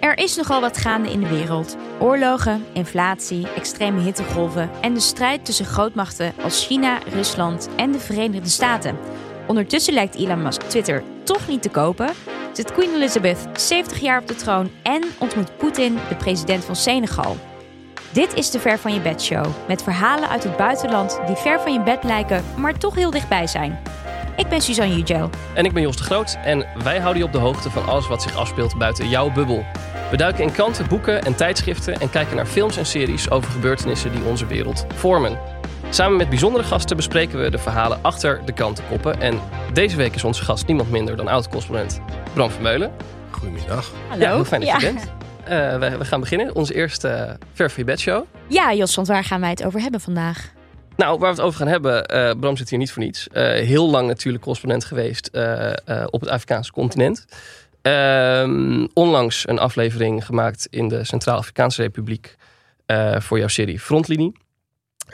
Er is nogal wat gaande in de wereld. Oorlogen, inflatie, extreme hittegolven en de strijd tussen grootmachten als China, Rusland en de Verenigde Staten. Ondertussen lijkt Elon Musk Twitter toch niet te kopen. Zit Queen Elizabeth 70 jaar op de troon en ontmoet Poetin de president van Senegal. Dit is de Ver van je bed show met verhalen uit het buitenland die ver van je bed lijken, maar toch heel dichtbij zijn. Ik ben Suzanne Ugel. En ik ben Jos de Groot en wij houden je op de hoogte van alles wat zich afspeelt buiten jouw bubbel. We duiken in kranten, boeken en tijdschriften en kijken naar films en series over gebeurtenissen die onze wereld vormen. Samen met bijzondere gasten bespreken we de verhalen achter de krantenkoppen. En deze week is onze gast niemand minder dan oud-correspondent Bram Vermeulen. Goedemiddag. Hallo. Ja, heel fijn dat je bent. Eh, we, we gaan beginnen. Onze eerste uh, Ver van je bed show. Ja, Jos, want waar gaan wij het over hebben vandaag? Nou, waar we het over gaan hebben, eh, Bram zit hier niet voor niets. Eh, heel lang natuurlijk correspondent geweest eh, eh, op het Afrikaanse continent. Ehm, onlangs een aflevering gemaakt in de Centraal-Afrikaanse Republiek eh, voor jouw serie Frontlinie.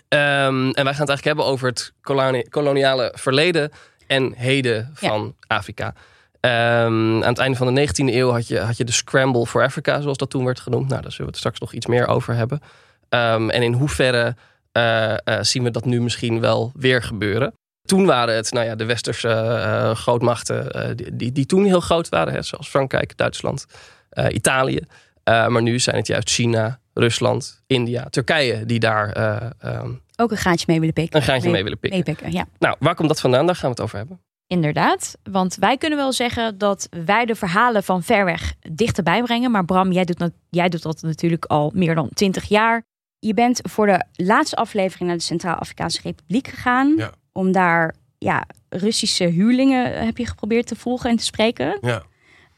Ehm, en wij gaan het eigenlijk hebben over het koloni- koloniale verleden en heden van Afrika. Ehm, aan het einde van de 19e eeuw had je, had je de Scramble for Africa, zoals dat toen werd genoemd. Nou, daar zullen we het straks nog iets meer over hebben. En in hoeverre eh, eh, zien we dat nu misschien wel weer gebeuren. Toen waren het nou ja, de westerse eh, grootmachten eh, die, die, die toen heel groot waren, hè, zoals Frankrijk, Duitsland, eh, Italië. Eh, maar nu zijn het juist China, Rusland, India, Turkije die daar eh, ehm, Ook een gaatje mee willen pikken. een graantje mee willen pikken. Meepikken, ja. Nou, waar komt dat vandaan? Daar gaan we het over hebben. Inderdaad, want wij kunnen wel zeggen dat wij de verhalen van ver weg dichterbij brengen. Maar Bram, jij doet, dat- jij doet dat natuurlijk al meer dan 20 jaar. Je bent voor de laatste aflevering naar de Centraal-Afrikaanse Republiek gegaan. Ja. Om daar ja, Russische huurlingen heb je geprobeerd te volgen en te spreken. Ja.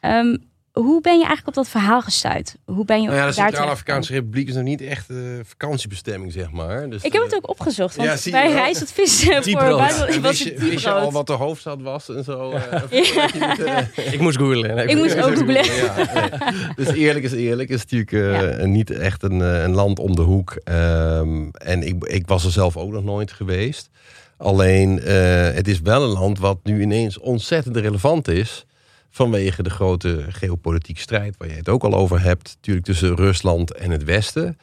Ehm, hoe ben je eigenlijk op dat verhaal gestuurd? Hoe ben je Nou ja, de Centraal-Afrikaanse Republiek is nog niet echt eh, vakantiebestemming, zeg maar. Dus, Ik heb eh, het ook opgezocht, want Ja, zie bij wel. reisadvies voor Diepbrood. buitenland was wist, je, het wist je al wat de hoofdstad was en zo? eh, Ja. het, eh, Ik moest googlen. Nee, Ik moest ook googlen. Ja, nee. Dus eerlijk is eerlijk. Het is natuurlijk eh, Ja. niet echt een, eh, een land om de hoek. Ehm, en ik, ik was er zelf ook nog nooit geweest. Alleen, eh, het is wel een land wat nu ineens ontzettend relevant is. Vanwege de grote geopolitieke strijd waar je het ook al over hebt. Natuurlijk tussen Rusland en het Westen.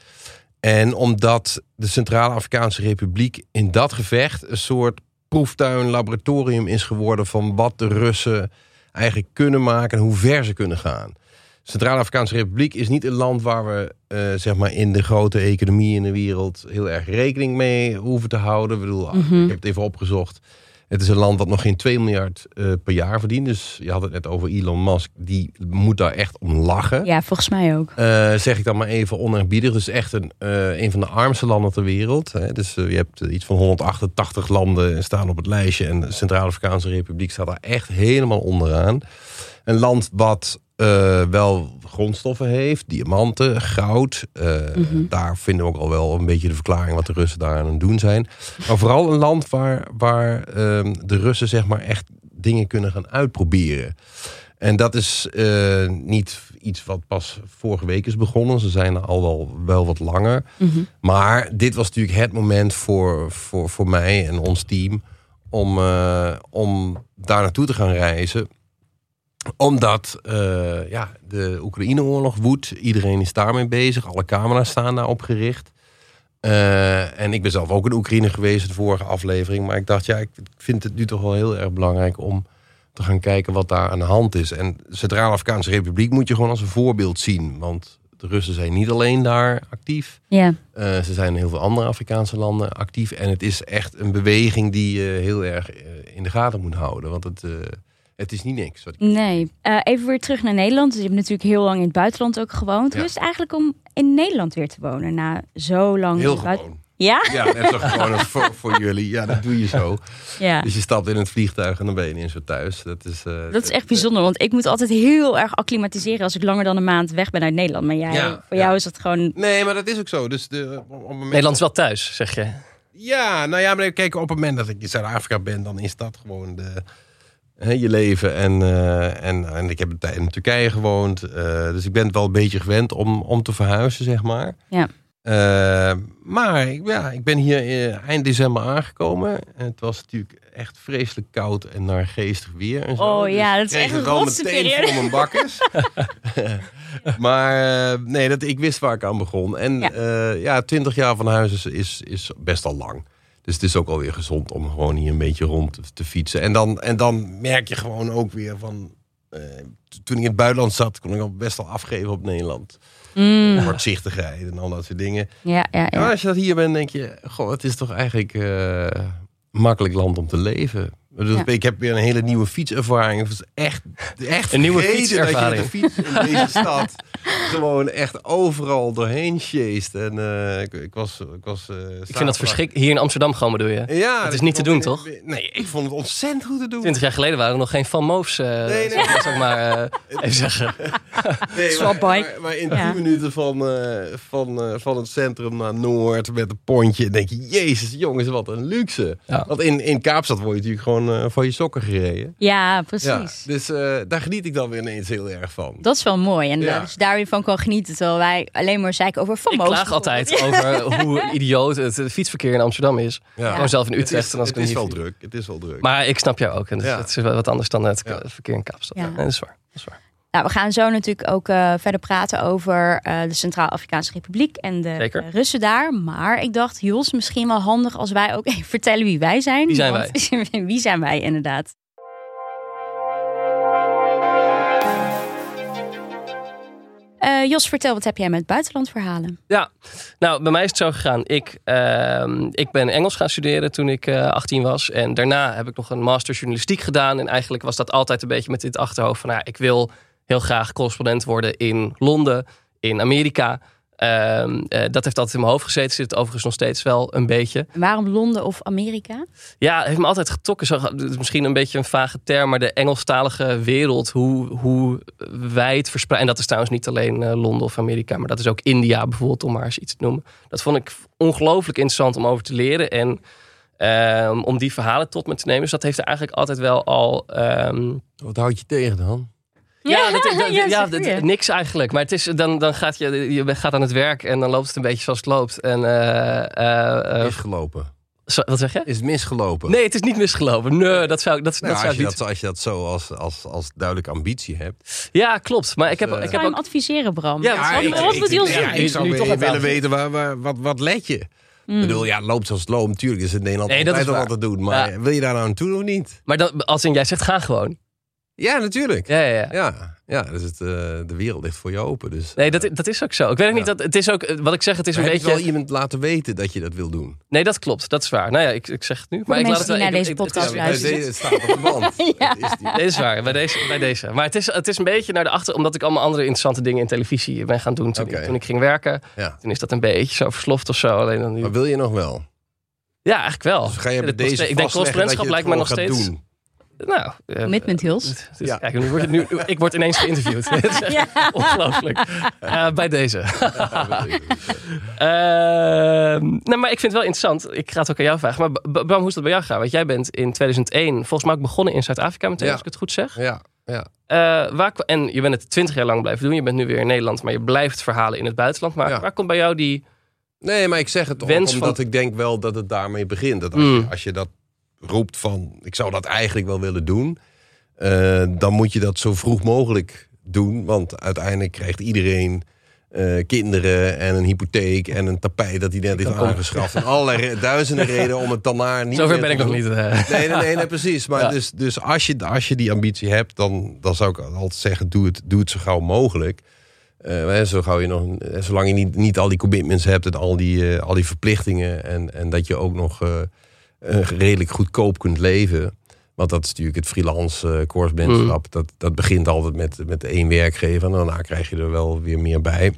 En omdat de Centraal-Afrikaanse Republiek in dat gevecht een soort proeftuin, laboratorium is geworden van wat de Russen eigenlijk kunnen maken en hoe ver ze kunnen gaan. Centraal-Afrikaanse Republiek is niet een land waar we eh, zeg maar in de grote economie in de wereld heel erg rekening mee hoeven te houden. Ik, bedoel, Mhm. ik heb het even opgezocht. Het is een land dat nog geen 2 miljard eh, per jaar verdient. Dus je had het net over Elon Musk. Die moet daar echt om lachen. Ja, volgens mij ook. Eh, zeg ik dan maar even oneerbiedig. Dus echt een, een van de armste landen ter wereld. Hè. Dus je hebt iets van 188 landen staan op het lijstje. En de Centraal-Afrikaanse Republiek staat daar echt helemaal onderaan. Een land wat eh, wel grondstoffen heeft. Diamanten, goud. Eh, Mhm. Daar vinden we ook al wel een beetje de verklaring wat de Russen daar aan het doen zijn. Maar vooral een land waar, waar ehm, de Russen zeg maar echt dingen kunnen gaan uitproberen. En dat is eh, niet iets wat pas vorige week is begonnen. Ze zijn er al wel, wel wat langer. Mhm. Maar dit was natuurlijk het moment voor, voor, voor mij en ons team om, om daar naartoe te gaan reizen. Omdat eh, ja, de Oekraïne-oorlog woedt. Iedereen is daarmee bezig. Alle camera's staan daarop gericht. Eh, en ik ben zelf ook in Oekraïne geweest de vorige aflevering. Maar ik dacht, ja, ik vind het nu toch wel heel erg belangrijk om te gaan kijken wat daar aan de hand is. En de Centraal-Afrikaanse Republiek moet je gewoon als een voorbeeld zien. Want de Russen zijn niet alleen daar actief. Ja. Eh, ze zijn in heel veel andere Afrikaanse landen actief. En het is echt een beweging die je heel erg in de gaten moet houden. Want het, het is niet niks. Wat ik- Nee. Eh, even weer terug naar Nederland. Dus je hebt natuurlijk heel lang in het buitenland ook gewoond. Ja. Hoe is het eigenlijk om in Nederland weer te wonen na zo lang? Heel in gewoon. Ja? Ja, net zo gewoon als voor, voor jullie. Ja, dat doe je zo. Ja. Dus je stapt in het vliegtuig en dan ben je ineens weer thuis. Dat is, eh, Dat is echt bijzonder, want ik moet altijd heel erg acclimatiseren als ik langer dan een maand weg ben uit Nederland. Maar jij, Ja, voor ja. jou is dat gewoon. Nee, maar dat is ook zo. Dus de, op, moment... Nederland is wel thuis, zeg je. Ja, nou ja, maar kijk, op het moment dat ik in Zuid-Afrika ben, dan is dat gewoon de, hè, je leven. En, eh, en, en ik heb een tijd in Turkije gewoond. eh, dus ik ben het wel een beetje gewend om, om te verhuizen, zeg maar. Ja. Eh, maar ik- ja, ik ben hier eind december aangekomen. En het was natuurlijk echt vreselijk koud en naar geestig weer. En zo. Oh ja, dat is echt een rotse periode. voor mijn bakkes. maar nee, dat, ik wist waar ik aan begon. En ja, uh, ja 20 jaar van huis is, is, is best al lang. Dus het is ook alweer gezond om gewoon hier een beetje rond te, te fietsen. En dan, en dan merk je gewoon ook weer van... Uh, toen ik in het buitenland zat, kon ik al best wel afgeven op Nederland. Mm. Kortzichtigheid en al dat soort dingen. Ja, ja, ja. Maar als je dat hier bent, denk je... Goh, het is toch eigenlijk uh, makkelijk land om te leven. Dus Ik heb weer een hele nieuwe fietservaring. Het is echt, echt een nieuwe fietservaring. Dat je de fiets in deze stad gewoon echt overal doorheen chased. En uh, ik, ik, was... Ik, was, uh, ik vind dat verschrikkelijk. Hier in Amsterdam gewoon bedoel je? Ja. Het is niet te doen, toch? Nee, ik vond het ontzettend goed te doen. Twintig jaar geleden waren er nog geen Van Moofs. Uh, nee, nee. Zeg maar, even zeggen. Nee, maar, maar, maar, in ja. tien minuten van, van, van het centrum naar Noord met een pontje... denk je, jezus jongens, wat een luxe. Ja. Want in, in Kaapstad word je natuurlijk gewoon van je sokken gereden. Ja, precies. dus daar geniet ik dan weer ineens heel erg van. Dat is wel mooi. En dus daar van kan genieten. Terwijl wij alleen maar zeiken over Van Ik klaag altijd over hoe idioot het fietsverkeer in Amsterdam is. Ja. Gewoon zelf in Utrecht. Het is, het is wel druk. Het is wel druk. Maar ik snap jou ook. En het is wel wat anders dan het verkeer in Kaapstad. Ja. dat is waar. Dat is waar. Nou, we gaan zo natuurlijk ook uh, verder praten over uh, de Centraal-Afrikaanse Republiek en de Zeker. Russen daar. Maar ik dacht, Jos, misschien wel handig als wij ook even vertellen wie wij zijn. Wie zijn wij? wie zijn wij inderdaad? Uh, Jos, vertel, wat heb jij met buitenlandverhalen? Ja, nou, bij mij is het zo gegaan. Ik, uh, ik ben Engels gaan studeren toen ik uh, 18 was. En daarna heb ik nog een master journalistiek gedaan. En eigenlijk was dat altijd een beetje met dit achterhoofd van... Nou, ik wil heel graag correspondent worden in Londen, in Amerika... Uh, dat heeft altijd in mijn hoofd gezeten. Zit het overigens nog steeds wel een beetje. Waarom Londen of Amerika? Ja, het heeft me altijd getrokken. Zo, misschien een beetje een vage term, maar de Engelstalige wereld, hoe, hoe wijd verspreid. En dat is trouwens niet alleen uh, Londen of Amerika, maar dat is ook India bijvoorbeeld, om maar eens iets te noemen. Dat vond ik ongelooflijk interessant om over te leren. En uh, om die verhalen tot me te nemen. Dus dat heeft er eigenlijk altijd wel al. Um... Wat houd je tegen dan? Ja, dat, dat, ja, ja niks eigenlijk. Maar het is, dan, dan gaat je, je gaat aan het werk en dan loopt het een beetje zoals het loopt. En, uh, uh, misgelopen. Zo, wat zeg je? Is het misgelopen? Nee, het is niet misgelopen. Nee, dat zou, dat, nou, dat zou als, je niet... dat, als je dat zo als, als, als duidelijke ambitie hebt. Ja, klopt. Maar ik heb, dus, ik heb ook... adviseren, Bram. Ja, ja ik, wat moet je ja, ik zou willen, willen weten, waar, waar, wat, wat let je? Mm. Ik bedoel, ja, loopt zoals het loopt. Natuurlijk is het in Nederland nee, altijd al te doen. Maar ja. wil je daar nou naartoe of niet? Maar dan, als in jij zegt, ga gewoon. Ja, natuurlijk. Ja, ja, ja. ja. Ja, dus het, uh, de wereld ligt voor je open. Dus, nee, dat, dat is ook zo. Ik weet ja. niet dat het is ook wat ik zeg. Het is maar een heb beetje. wel iemand laten weten dat je dat wil doen. Nee, dat klopt. Dat is waar. Nou ja, ik, ik zeg het nu. Maar ik laat het wel. naar deze podcast het, luisteren. Het, staat op de band. ja. is die. Deze is waar. Bij deze, bij deze. Maar het is, het is een beetje naar de achter, omdat ik allemaal andere interessante dingen in televisie ben gaan doen toen, okay. ik, toen ik ging werken. Ja. Toen is dat een beetje zo versloft of zo. Alleen dan nu. Maar wil je nog wel? Ja, eigenlijk wel. Dus ga je bij deze ik denk correspondentschap lijkt me nog steeds. Doen. Nou, uh, Commitment Hills. Dus, ja. Kijk, nu ik word ineens geïnterviewd. ja. Ongelooflijk. Uh, bij deze. uh, nou, maar ik vind het wel interessant. Ik ga het ook aan jou vragen. Maar Bram, hoe is dat bij jou gaan? Want jij bent in 2001 volgens mij ook begonnen in Zuid-Afrika meteen, ja. als ik het goed zeg. Ja, ja. waar, en je bent het twintig jaar lang blijven doen. Je bent nu weer in Nederland, maar je blijft verhalen in het buitenland. Maar ja. waar komt bij jou die... Nee, maar ik zeg het ook omdat van... ik denk wel dat het daarmee begint. Dat als, mm. je, als je dat roept van ik zou dat eigenlijk wel willen doen, uh, dan moet je dat zo vroeg mogelijk doen. Want uiteindelijk krijgt iedereen uh, kinderen en een hypotheek en een tapijt dat hij net heeft aangeschaft. En allerlei duizenden redenen om het daarna niet Zover ben ik nog niet. Uh. Nee, nee, nee, nee, precies. Maar ja. dus, dus als, je, als je die ambitie hebt, dan, dan zou ik altijd zeggen, doe het, doe het zo gauw mogelijk. Uh, zo gauw je nog, zolang je niet, niet al die commitments hebt en al die, al die verplichtingen. En, en dat je ook nog redelijk goedkoop kunt leven. Want dat is natuurlijk het freelance uh. Mm. Dat, dat begint altijd met, met één werkgever. En daarna krijg je er wel weer meer bij.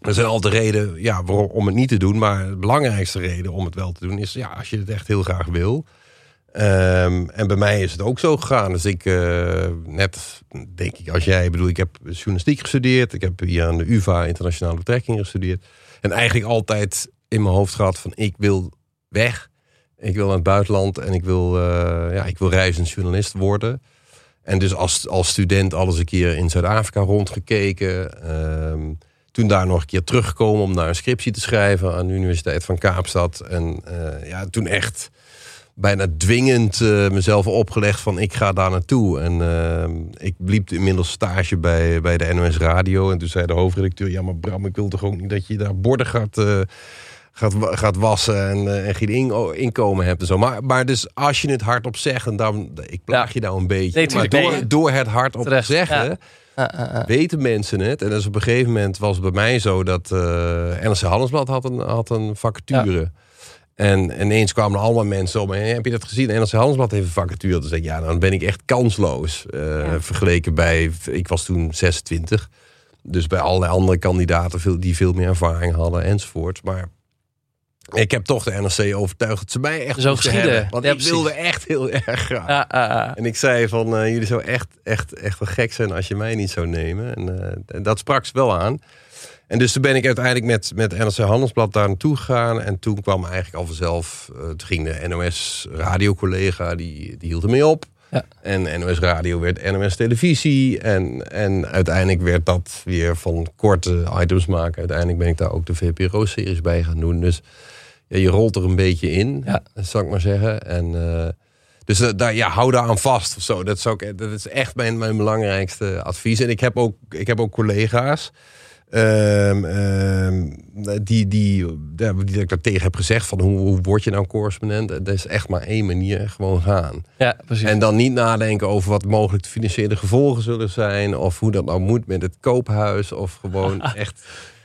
Er zijn altijd redenen ja, waarom, om het niet te doen. Maar de belangrijkste reden om het wel te doen is... Ja, als je het echt heel graag wil. Um, en bij mij is het ook zo gegaan. Dus ik, uh, net denk ik als jij... bedoel, ik heb journalistiek gestudeerd. Ik heb hier aan de UvA internationale betrekkingen gestudeerd. En eigenlijk altijd in mijn hoofd gehad van... ik wil weg. Ik wil naar het buitenland en ik wil, uh, ja, ik wil reizend journalist worden. En dus als, als student alles een keer in Zuid-Afrika rondgekeken. Um, toen daar nog een keer teruggekomen om naar een scriptie te schrijven aan de Universiteit van Kaapstad. En uh, ja, toen echt bijna dwingend eh, mezelf opgelegd van ik ga daar naartoe. En uh, ik liep inmiddels stage bij, bij de NOS Radio. En toen zei de hoofdredacteur, ja maar Bram, ik wil toch ook niet dat je daar borden gaat... Gaat, gaat wassen en, uh, en geen in, inkomen hebt en zo. Maar, maar dus als je het hardop zegt, en dan, ik plaag ja. je nou een beetje. Nee, maar door, nee. door het hardop Terecht, te zeggen, ja. Uh, uh, uh. weten mensen het. En dus op een gegeven moment was het bij mij zo dat uh, NRC Handelsblad had een, had een vacature. Ja. En ineens kwamen er allemaal mensen om. En heb je dat gezien? NRC Handelsblad heeft een vacature. Zei ik, ja, dan ben ik echt kansloos. Ja. Vergeleken bij, ik was toen 26. Dus bij allerlei andere kandidaten die veel meer ervaring hadden enzovoort. Maar ik heb toch de NRC overtuigd dat ze mij echt zo geschieden. Want ja, ik precies. wilde echt heel erg graag. Ja, en ik zei van, uh, jullie zou echt, echt, echt wel gek zijn als je mij niet zou nemen. En, uh, en dat sprak ze wel aan. En dus toen ben ik uiteindelijk met, met NRC Handelsblad daar naartoe gegaan. En toen kwam eigenlijk al vanzelf, uh, toen ging de NOS radiocollega, die, die hield ermee op. Ja. En NOS Radio werd NOS Televisie. En, en uiteindelijk werd dat weer van korte items maken. Uiteindelijk ben ik daar ook de VPRO-series bij gaan doen. Dus ja, je rolt er een beetje in, ja. zou ik maar zeggen. En, uh, dus uh, daar, ja, hou daar aan vast of zo. Dat is, ook, dat is echt mijn, mijn belangrijkste advies. En ik heb ook, ik heb ook collega's. Um, um, die, die, die, die ik daar tegen heb gezegd van hoe, hoe word je nou correspondent? Dat is echt maar één manier, gewoon gaan. Ja, precies. En dan niet nadenken over wat mogelijk de financiële gevolgen zullen zijn. Of hoe dat nou moet met het koophuis. Of gewoon echt...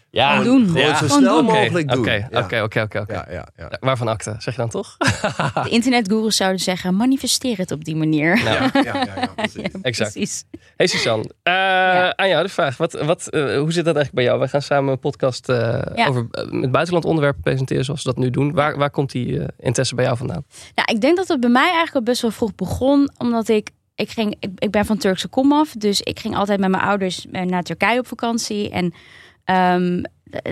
Ja, gewoon doen. Gewoon ja. zo gewoon snel doen. mogelijk doen. Oké, oké, oké, oké. Ja, ja, ja. Waarvan acte, zeg je dan toch? De internetgoeroes zouden zeggen, manifesteer het op die manier. Ja, ja, ja, ja, precies. exact. Precies. Hey Suzanne, uh, ja. aan jou de vraag. Wat, wat, uh, hoe zit dat eigenlijk bij jou? Wij gaan samen een podcast uh, ja. over met buitenland onderwerpen presenteren zoals we dat nu doen. Waar, waar komt die interesse bij jou vandaan? Nou, ik denk dat het bij mij eigenlijk al best wel vroeg begon. Omdat ik, ik, ging, ik, ik ben van Turkse komaf. Dus ik ging altijd met mijn ouders naar Turkije op vakantie. En um,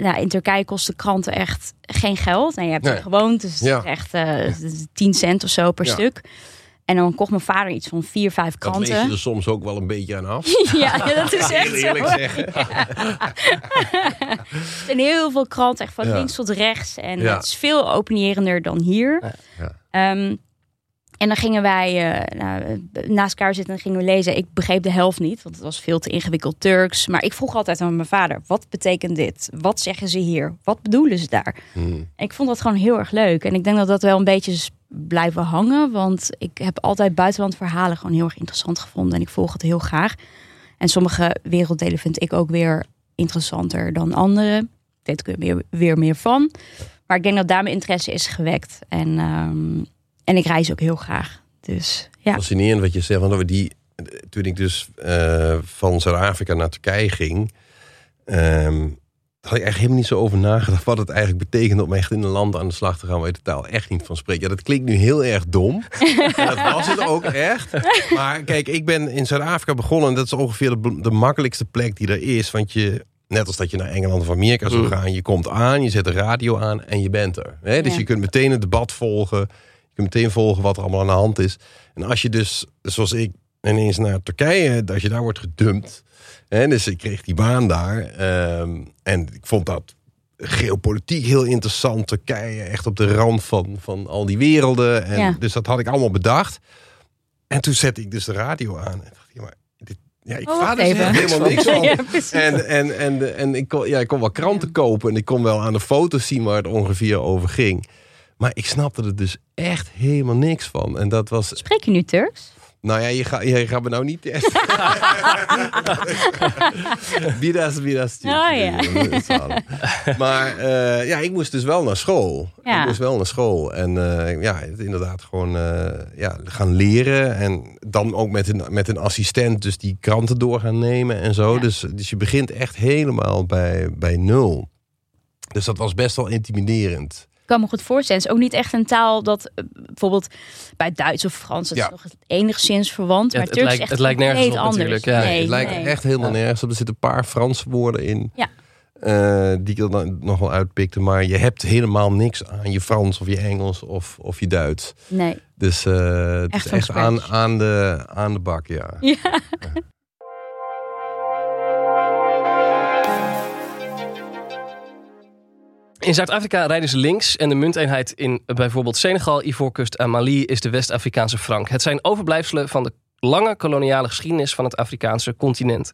nou, in Turkije kosten kranten echt geen geld. En je hebt Nee. er gewoond, dus het Ja. is echt eh 10 cent of zo per Ja. stuk. En dan kocht mijn vader iets van vier, vijf Dat lees kranten. je er soms ook wel een beetje aan af. ja, dat is echt Heel eerlijk zo. zeggen. En heel veel kranten, echt van Ja. links tot rechts. En Ja. het is veel openierender dan hier. Ja. En dan gingen wij eh, nou, naast elkaar zitten en gingen we lezen. Ik begreep de helft niet, want het was veel te ingewikkeld Turks. Maar ik vroeg altijd aan mijn vader, wat betekent dit? Wat zeggen ze hier? Wat bedoelen ze daar? Hmm. Ik vond dat gewoon heel erg leuk. En ik denk dat dat wel een beetje blijven hangen. Want ik heb altijd buitenlandverhalen gewoon heel erg interessant gevonden. En ik volg het heel graag. En sommige werelddelen vind ik ook weer interessanter dan andere. Weet ik er weer, weer meer van. Maar ik denk dat daar mijn interesse is gewekt. En, ehm, en ik reis ook heel graag. Dus ja. Fascinerend wat je zegt. Want over die, toen ik dus eh, van Zuid-Afrika naar Turkije ging... ehm, had ik eigenlijk helemaal niet zo over nagedacht... wat het eigenlijk betekent om echt in een land aan de slag te gaan... waar je de taal echt niet van spreekt. Ja, dat klinkt nu heel erg dom. Dat was het ook echt. Maar kijk, ik ben in Zuid-Afrika begonnen... en dat is ongeveer de, de makkelijkste plek die er is. Want je... Net als dat je naar Engeland of Amerika zou Mm. gaan. Je komt aan, je zet de radio aan en je bent er. Hè? Dus Ja. je kunt meteen het debat volgen. Je kunt meteen volgen wat er allemaal aan de hand is. En als je dus, zoals ik, ineens naar Turkije, dat je daar wordt gedumpt. Hè, dus ik kreeg die baan daar. ehm, en ik vond dat geopolitiek heel interessant. Turkije echt op de rand van, van al die werelden. En Ja. Dus dat had ik allemaal bedacht. En toen zette ik dus de radio aan. En dacht, ja, maar dit, ja, ik Oh, er dus echt helemaal niks van. Ja. En, en, en, en ik, kon, ja, ik kon wel kranten kopen en ik kon wel aan de foto's zien waar het ongeveer over ging. Maar ik snapte er dus echt helemaal niks van. En dat was. Spreek je nu Turks? Nou ja, je, ga, je gaat me nou niet testen. Bidas, bidas. Oh, ja. Maar eh, ja, ik moest dus wel naar school. Ja. Ik moest wel naar school. En eh, ja, het inderdaad gewoon eh, ja, gaan leren. En dan ook met een, met een assistent dus die kranten door gaan nemen en zo. Ja. Dus, dus je begint echt helemaal bij, bij nul. Dus dat was best wel intimiderend. Ik kan me goed voorstellen. Het is ook niet echt een taal dat eh, bijvoorbeeld bij Duits of Frans het Ja. is nog enigszins verwant. Ja, maar het Turks lijkt- is echt het lijkt nergens op anders. natuurlijk, ja. Nee, het lijkt nee. echt helemaal Ja. nergens op. Er zitten een paar Franse woorden in. Ja. eh, die ik er dan nog wel uitpikte. Maar je hebt helemaal niks aan je Frans of je Engels of, of je Duits. Nee. Dus eh, het Echt is echt aan, aan, de, aan de bak, ja. Ja. In Zuid-Afrika rijden ze links en de munteenheid in bijvoorbeeld Senegal, Ivoorkust en Mali is de West-Afrikaanse frank. Het zijn overblijfselen van de lange koloniale geschiedenis van het Afrikaanse continent.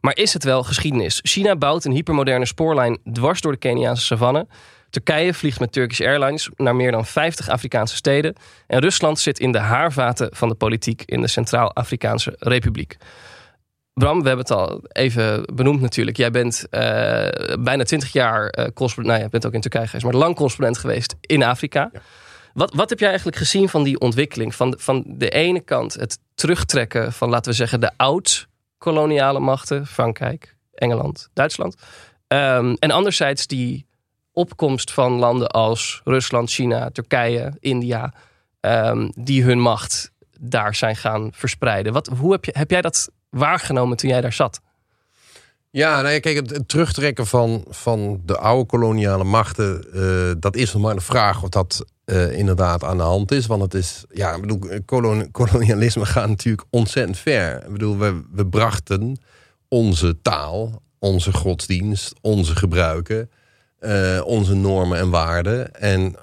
Maar is het wel geschiedenis? China bouwt een hypermoderne spoorlijn dwars door de Keniaanse savanne. Turkije vliegt met Turkish Airlines naar meer dan 50 Afrikaanse steden. En Rusland zit in de haarvaten van de politiek in de Centraal-Afrikaanse Republiek. Bram, we hebben het al even benoemd natuurlijk. Jij bent uh, bijna 20 jaar uh, correspondent. Nou, je bent ook in Turkije geweest, maar lang correspondent geweest in Afrika. Ja. Wat, wat heb jij eigenlijk gezien van die ontwikkeling? Van, van de ene kant het terugtrekken van, laten we zeggen, de oud-koloniale machten, Frankrijk, Engeland, Duitsland. Um, en anderzijds die opkomst van landen als Rusland, China, Turkije, India, um, die hun macht daar zijn gaan verspreiden. Wat, hoe heb, je, heb jij dat waargenomen toen jij daar zat? Ja, nou ja, kijk, het, terugtrekken van, van de oude koloniale machten, uh, dat is nog maar de vraag of dat uh, inderdaad aan de hand is. Want het is, ja, ik bedoel, kolon, kolonialisme gaat natuurlijk ontzettend ver. Ik bedoel, we, we brachten onze taal, onze godsdienst, onze gebruiken, onze normen en waarden. En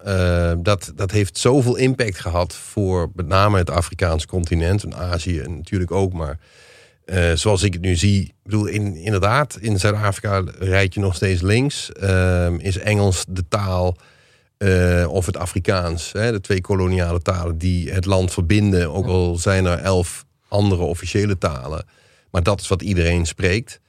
dat, dat heeft zoveel impact gehad voor met name het Afrikaanse continent en Azië natuurlijk ook, maar uh, zoals ik het nu zie, ik bedoel, in, inderdaad, in Zuid-Afrika rijd je nog steeds links. Uh, is Engels de taal uh, of het Afrikaans, hè, de twee koloniale talen die het land verbinden. Ook al zijn er elf andere officiële talen. Maar dat is wat iedereen spreekt.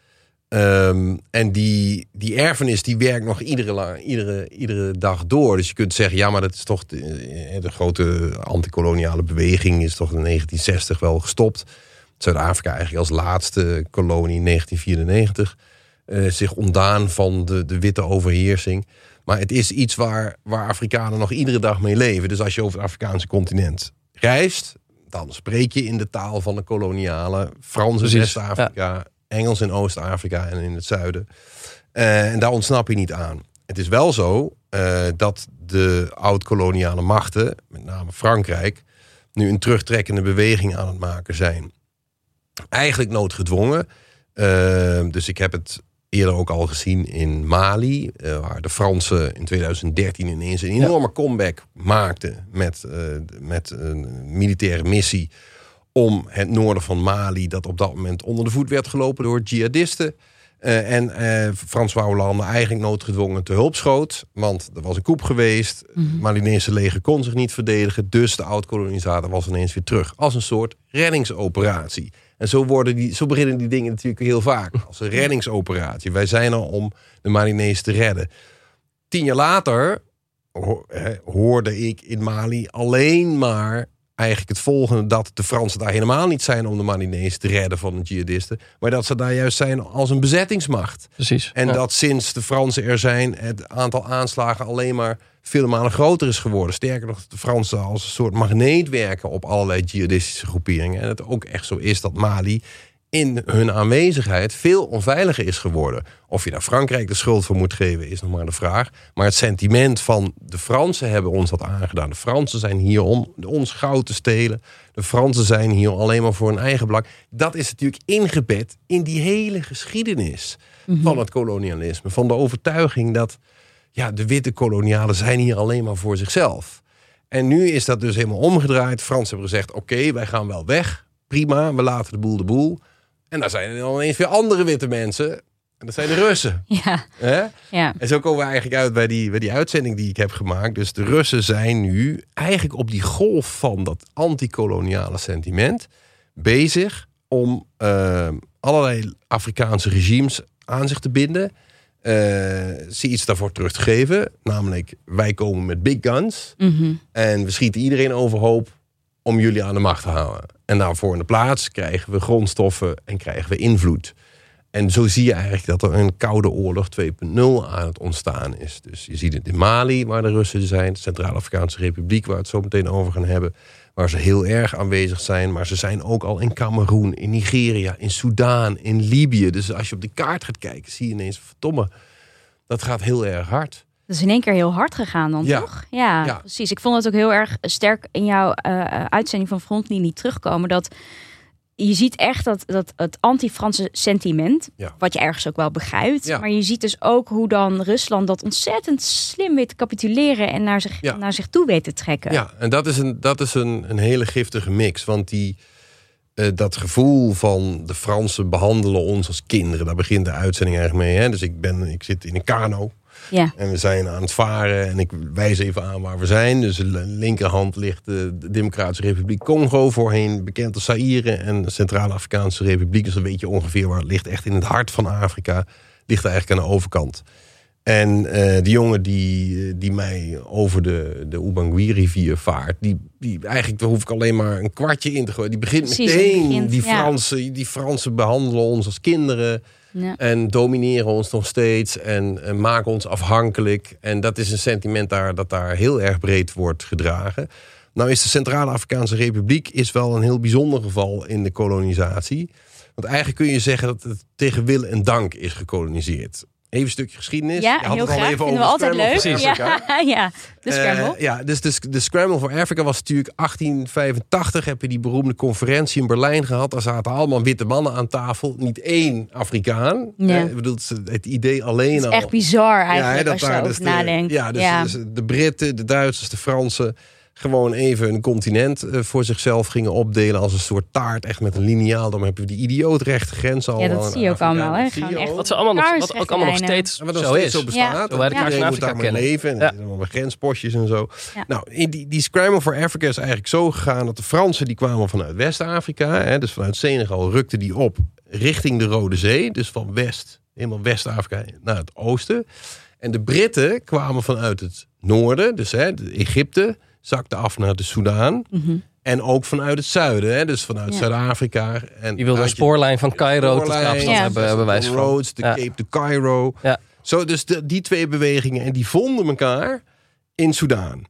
Um, en die, die erfenis die werkt nog iedere, iedere, iedere dag door. Dus je kunt zeggen, ja, maar dat is toch de, de grote antikoloniale beweging is toch in 1960 wel gestopt. Zuid-Afrika eigenlijk als laatste kolonie in 1994 uh, zich ontdaan van de, de witte overheersing. Maar het is iets waar, waar Afrikanen nog iedere dag mee leven. Dus als je over het Afrikaanse continent reist, dan spreek je in de taal van de koloniale Frans in West-Afrika, Engels in Oost-Afrika en in het zuiden. Uh, en daar ontsnap je niet aan. Het is wel zo uh, dat de oud-koloniale machten, met name Frankrijk, nu een terugtrekkende beweging aan het maken zijn eigenlijk noodgedwongen. Uh, dus ik heb het eerder ook al gezien in Mali, uh, waar de Fransen in 2013 ineens een enorme comeback maakten met, uh, met een militaire missie om het noorden van Mali, dat op dat moment onder de voet werd gelopen door jihadisten. Uh, en uh, François Hollande eigenlijk noodgedwongen te hulp schoot. Want er was een koep geweest. Mm -hmm. Malinese leger kon zich niet verdedigen. Dus de oud-kolonisator was ineens weer terug. Als een soort reddingsoperatie. En zo, worden die, zo beginnen die dingen natuurlijk heel vaak. Als een reddingsoperatie. Wij zijn er om de Malinese te redden. Tien jaar later hoorde ik in Mali alleen maar eigenlijk het volgende: dat de Fransen daar helemaal niet zijn om de Malinese te redden van de jihadisten, maar dat ze daar juist zijn als een bezettingsmacht. Precies. En ja. dat sinds de Fransen er zijn, het aantal aanslagen alleen maar vele malen groter is geworden. Sterker nog, de Fransen als een soort magneet werken op allerlei jihadistische groeperingen. En het ook echt zo is dat Mali in hun aanwezigheid veel onveiliger is geworden. Of je daar Frankrijk de schuld voor moet geven, is nog maar de vraag. Maar het sentiment van de Fransen hebben ons dat aangedaan. De Fransen zijn hier om ons goud te stelen. De Fransen zijn hier alleen maar voor hun eigen belang. Dat is natuurlijk ingebed in die hele geschiedenis mm -hmm. van het kolonialisme. Van de overtuiging dat ja, de witte kolonialen zijn hier alleen maar voor zichzelf. En nu is dat dus helemaal omgedraaid. Fransen hebben gezegd, oké, okay, wij gaan wel weg. Prima, we laten de boel de boel. En daar zijn er dan ineens weer andere witte mensen. En dat zijn de Russen. Ja. Hè? ja. En zo komen we eigenlijk uit bij die, bij die uitzending die ik heb gemaakt. Dus de Russen zijn nu eigenlijk op die golf van dat antikoloniale sentiment bezig om uh, allerlei Afrikaanse regimes aan zich te binden. Uh, ze iets daarvoor terug te geven. Namelijk, wij komen met big guns. Mm -hmm. En we schieten iedereen overhoop om jullie aan de macht te houden. En daarvoor in de plaats krijgen we grondstoffen en krijgen we invloed. En zo zie je eigenlijk dat er een koude oorlog 2.0 aan het ontstaan is. Dus je ziet het in Mali, waar de Russen zijn. De Centraal-Afrikaanse Republiek, waar het zo meteen over gaan hebben. Waar ze heel erg aanwezig zijn. Maar ze zijn ook al in Cameroen, in Nigeria, in Soudaan, in Libië. Dus als je op de kaart gaat kijken, zie je ineens... verdomme, dat gaat heel erg hard. Dat is in één keer heel hard gegaan dan, ja. toch? Ja, Ja. precies. Ik vond het ook heel erg sterk in jouw uh, uitzending van Frontlinie terugkomen... dat je ziet echt dat, dat het anti-Franse sentiment, Ja. wat je ergens ook wel begrijpt. Maar je ziet dus ook hoe dan Rusland dat ontzettend slim weet te capituleren en naar zich, naar zich toe weet te trekken. Ja, en dat is een, dat is een, een hele giftige mix. Want die, eh, dat gevoel van de Fransen behandelen ons als kinderen. Daar begint de uitzending eigenlijk mee. Hè? Dus ik, ben, ik zit in een kano. Ja. En we zijn aan het varen en ik wijs even aan waar we zijn. Dus aan de linkerhand ligt de, de Democratische Republiek Congo, voorheen bekend als Zaire. En de Centraal-Afrikaanse Republiek, dus een beetje ongeveer waar het ligt. Echt in het hart van Afrika, ligt eigenlijk aan de overkant. En eh die jongen die, die mij over de, de Ubangui-rivier vaart, die, die eigenlijk, daar hoef ik alleen maar een kwartje in te gooien. Die begint Precies, meteen, begint, die, ja. Fransen, die Fransen behandelen ons als kinderen. Ja. En domineren ons nog steeds en, en maken ons afhankelijk. En dat is een sentiment daar, dat daar heel erg breed wordt gedragen. Nou is de Centrale Afrikaanse Republiek is wel een heel bijzonder geval in de kolonisatie. Want eigenlijk kun je zeggen dat het tegen wil en dank is gekoloniseerd. Even een stukje geschiedenis. Ja, Je had heel het al graag. even Vinden we altijd leuk. Scramble. Ja, ja, de scramble. Eh, ja, dus de, de Scramble for Africa was natuurlijk 1885. Heb je die beroemde conferentie in Berlijn gehad. Daar zaten allemaal witte mannen aan tafel. Niet één Afrikaan. Ja. Eh, ik bedoel, het, idee alleen het is al. echt bizar Ja, hè, eigenlijk als je daar dus de- nadenkt. Ja, dus, dus de Britten, de Duitsers, de Fransen... gewoon even een continent eh, voor zichzelf gingen opdelen... als een soort taart, echt met een liniaal. Dan heb je die idiootrechte grens al. Ja, dat zie je ook allemaal, hè. Echt ook. Wat, ze allemaal nog, wat ook rechte allemaal nog steeds Ja, maar dat zo steeds is. zo bestaat. Ja. Zo in Iedereen moet daar maar leven. En Ja. zijn allemaal grenspostjes en zo. Ja. Nou, in die, die Scramble for Africa is eigenlijk zo gegaan... dat de Fransen die kwamen vanuit West-Afrika. hè, Dus vanuit Senegal rukten die op richting de Rode Zee. Dus van West, helemaal West-Afrika naar het oosten. En de Britten kwamen vanuit het noorden. Dus hè, de Egypte zakte af naar de Soudaan. Mhm. En ook vanuit het zuiden. Hè, dus vanuit Ja. Zuid-Afrika. En Die wilde een je- spoorlijn van Cairo tot Spoorlijn, Kaapstad Ja. hebben, hebben van. Roads, de Ja. Cape to Cairo. Ja. Zo, dus de, die twee bewegingen. En die vonden elkaar in Soudaan.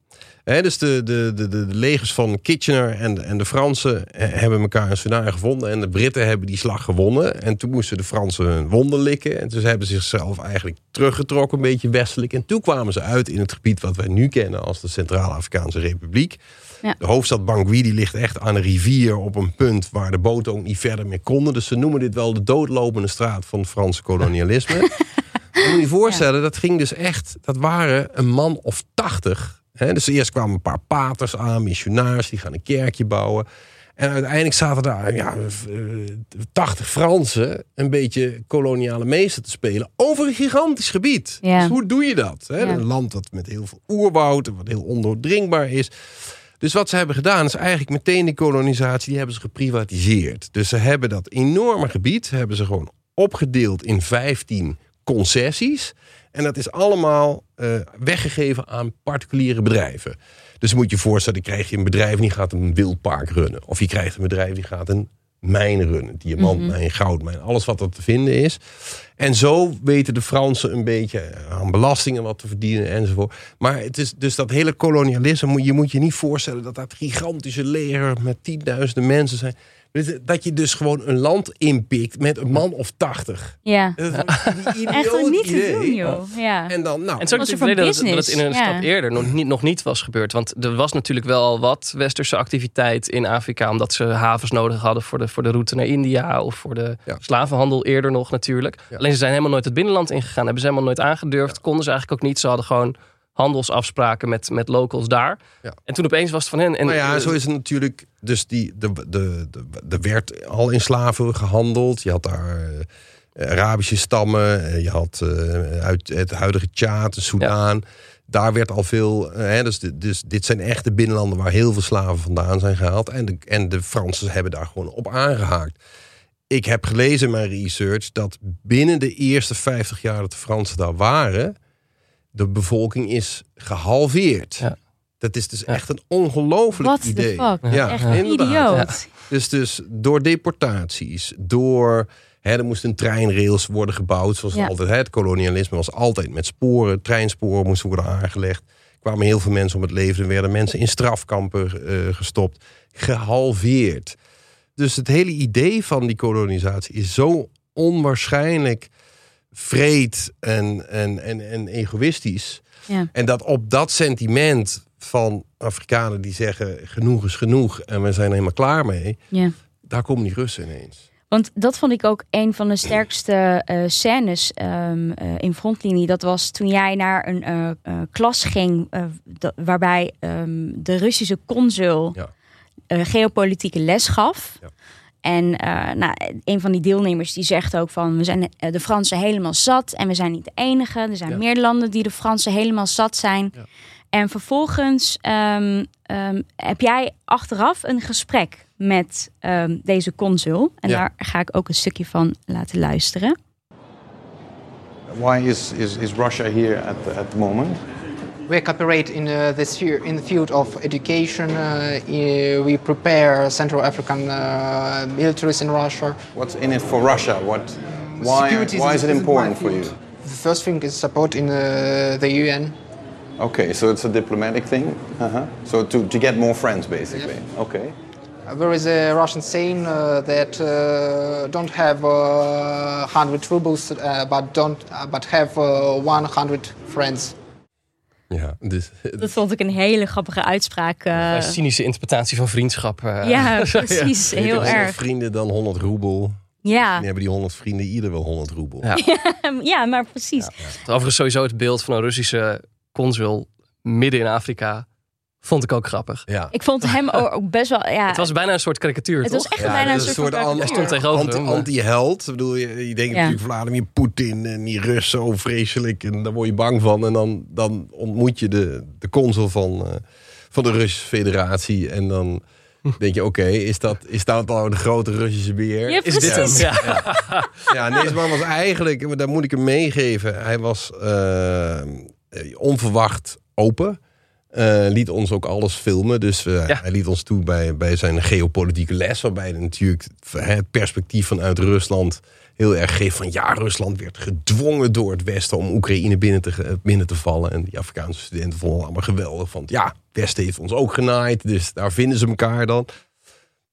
Dus de, de, de, de, legers van Kitchener en de, en de Fransen eh, hebben elkaar in Soudaan gevonden. En de Britten hebben die slag gewonnen. En toen moesten de Fransen hun wonden likken. En toen hebben ze zichzelf eigenlijk teruggetrokken, een beetje westelijk. En toen kwamen ze uit in het gebied wat wij nu kennen als de Centraal-Afrikaanse Republiek. Ja. De hoofdstad Bangui die ligt echt aan een rivier op een punt waar de boten ook niet verder meer konden. Dus ze noemen dit wel de doodlopende straat van het Franse kolonialisme. Je moet je voorstellen, dat ging dus echt, dat waren een man of tachtig. Dus eerst kwamen een paar paters aan, missionaars, die gaan een kerkje bouwen. En uiteindelijk zaten daar ja, eh, 80 Fransen een beetje koloniale meester te spelen over een gigantisch gebied. Ja. Dus hoe doe je dat? Ja. Een land dat met heel veel oerwoud en wat heel ondoordringbaar is. Dus wat ze hebben gedaan is eigenlijk meteen die kolonisatie, die hebben ze geprivatiseerd. Dus ze hebben dat enorme gebied, hebben ze gewoon opgedeeld in 15 concessies. En dat is allemaal eh, weggegeven aan particuliere bedrijven. Dus moet je je voorstellen, dan krijg je een bedrijf die gaat een wildpark runnen. Of je krijgt een bedrijf die gaat een mijn runnen. Diamantmijn, goudmijn, alles wat er te vinden is. En zo weten de Fransen een beetje aan belastingen wat te verdienen enzovoort. Maar het is dus dat hele kolonialisme, je moet je niet voorstellen dat dat gigantische leger met tienduizenden mensen zijn. Dat je dus gewoon een land inpikt met een man of tachtig. Ja. Echt idioot niet te idee. doen, joh. Ja. En dan, nou, En het er van verleden dat, het- dat het in een ja. stap eerder nog niet, nog niet was gebeurd. Want er was natuurlijk wel al wat westerse activiteit in Afrika. Omdat ze havens nodig hadden voor de, voor de route naar India. Of voor de Ja. slavenhandel eerder nog natuurlijk. Ja. Alleen ze zijn helemaal nooit het binnenland ingegaan. Hebben ze helemaal nooit aangedurfd. Konden ze eigenlijk ook niet. Ze hadden gewoon handelsafspraken met, met locals daar. Ja. En toen opeens was het van hen. En, nou ja, eh, zo is het natuurlijk. Dus die, de, de, de, er werd al in slaven gehandeld. Je had daar eh, Arabische stammen. eh, Je had uit het huidige Tjaad, Soudaan. Daar werd al veel. hè, dus, de- dus dit zijn echte binnenlanden waar heel veel slaven vandaan zijn gehaald. En de, en de Fransen hebben daar gewoon op aangehaakt. Ik heb gelezen in mijn research dat binnen de eerste 50 jaar dat de Fransen daar waren, de bevolking is gehalveerd. Ja. Dat is dus Ja. echt een ongelooflijk What the idee. fuck? Ja, Echt idioot. Dus, dus door deportaties, door. Hè, er moesten treinrails worden gebouwd, zoals Ja. altijd. Hè, het kolonialisme was altijd met sporen, treinsporen moesten worden aangelegd. Er kwamen heel veel mensen om het leven. Er werden mensen in strafkampen eh, gestopt. Gehalveerd. Dus het hele idee van die kolonisatie is zo onwaarschijnlijk vreed en, en, en, en egoïstisch. Ja. En dat op dat sentiment van Afrikanen die zeggen genoeg is genoeg en we zijn er helemaal klaar mee. Ja. daar komen die Russen ineens. Want dat vond ik ook een van de sterkste eh, scènes ehm, eh, in frontlinie. Dat was toen jij naar een eh, klas ging waarbij ehm, de Russische consul Ja. geopolitieke les gaf. Ja. En eh, nou, een van die deelnemers die zegt ook van we zijn eh, de Fransen helemaal zat en we zijn niet de enige. Er zijn Ja. meer landen die de Fransen helemaal zat zijn. Ja. En vervolgens ehm, ehm, heb jij achteraf een gesprek met ehm, deze consul. En Ja. daar ga ik ook een stukje van laten luisteren. Why is, is, is Russia here at the, at the moment? We cooperate in uh, the sphere, in the field of education. Uh, we prepare Central African uh, militaries in Russia. What's in it for Russia? What, why, Security why is it isn't my important for you? The first thing is support in uh, the UN. Okay, so it's a diplomatic thing. Uh-huh. So to, to get more friends, basically. Okay. Uh, There is a Russian saying uh, that uh, don't have uh, 100 rubles, uh, but don't, uh, but have uh, 100 friends. Ja, dus, Dat vond ik een hele grappige uitspraak. eh. Een cynische interpretatie van vriendschap. eh. ja, precies. Heel 100 erg. vrienden dan 100 roebel. Ja. Dan hebben die 100 vrienden ieder wel 100 roebel. Ja. ja, maar precies. Overigens sowieso het beeld van een Russische consul midden in Afrika vond ik ook grappig. Ja. Ik vond hem ook best wel... Ja, Het was bijna een soort karikatuur, het toch? was echt Ja, bijna een soort, an- karikatuur. stond tegenover Anti- Anti-held. Ik bedoel, je, je denkt Ja. natuurlijk Vladimir Poetin en die Russen, zo vreselijk. En daar word je bang van. En dan, dan ontmoet je de, de consul van, eh, van de Russische federatie. En dan denk je, oké, is, dat, is dat nou de grote Russische beer? Ja, Is dit hem? Ja. Ja, en deze man was eigenlijk, maar daar moet ik hem meegeven. Hij was eh, onverwacht open. Eh, liet ons ook alles filmen. Dus eh, Ja. hij liet ons toe bij, bij zijn geopolitieke les. Waarbij natuurlijk het perspectief vanuit Rusland heel erg geeft. Van ja, Rusland werd gedwongen door het Westen om Oekraïne binnen te, binnen te vallen. En die Afrikaanse studenten vonden het allemaal geweldig. Want ja, het Westen heeft ons ook genaaid. Dus daar vinden ze elkaar dan.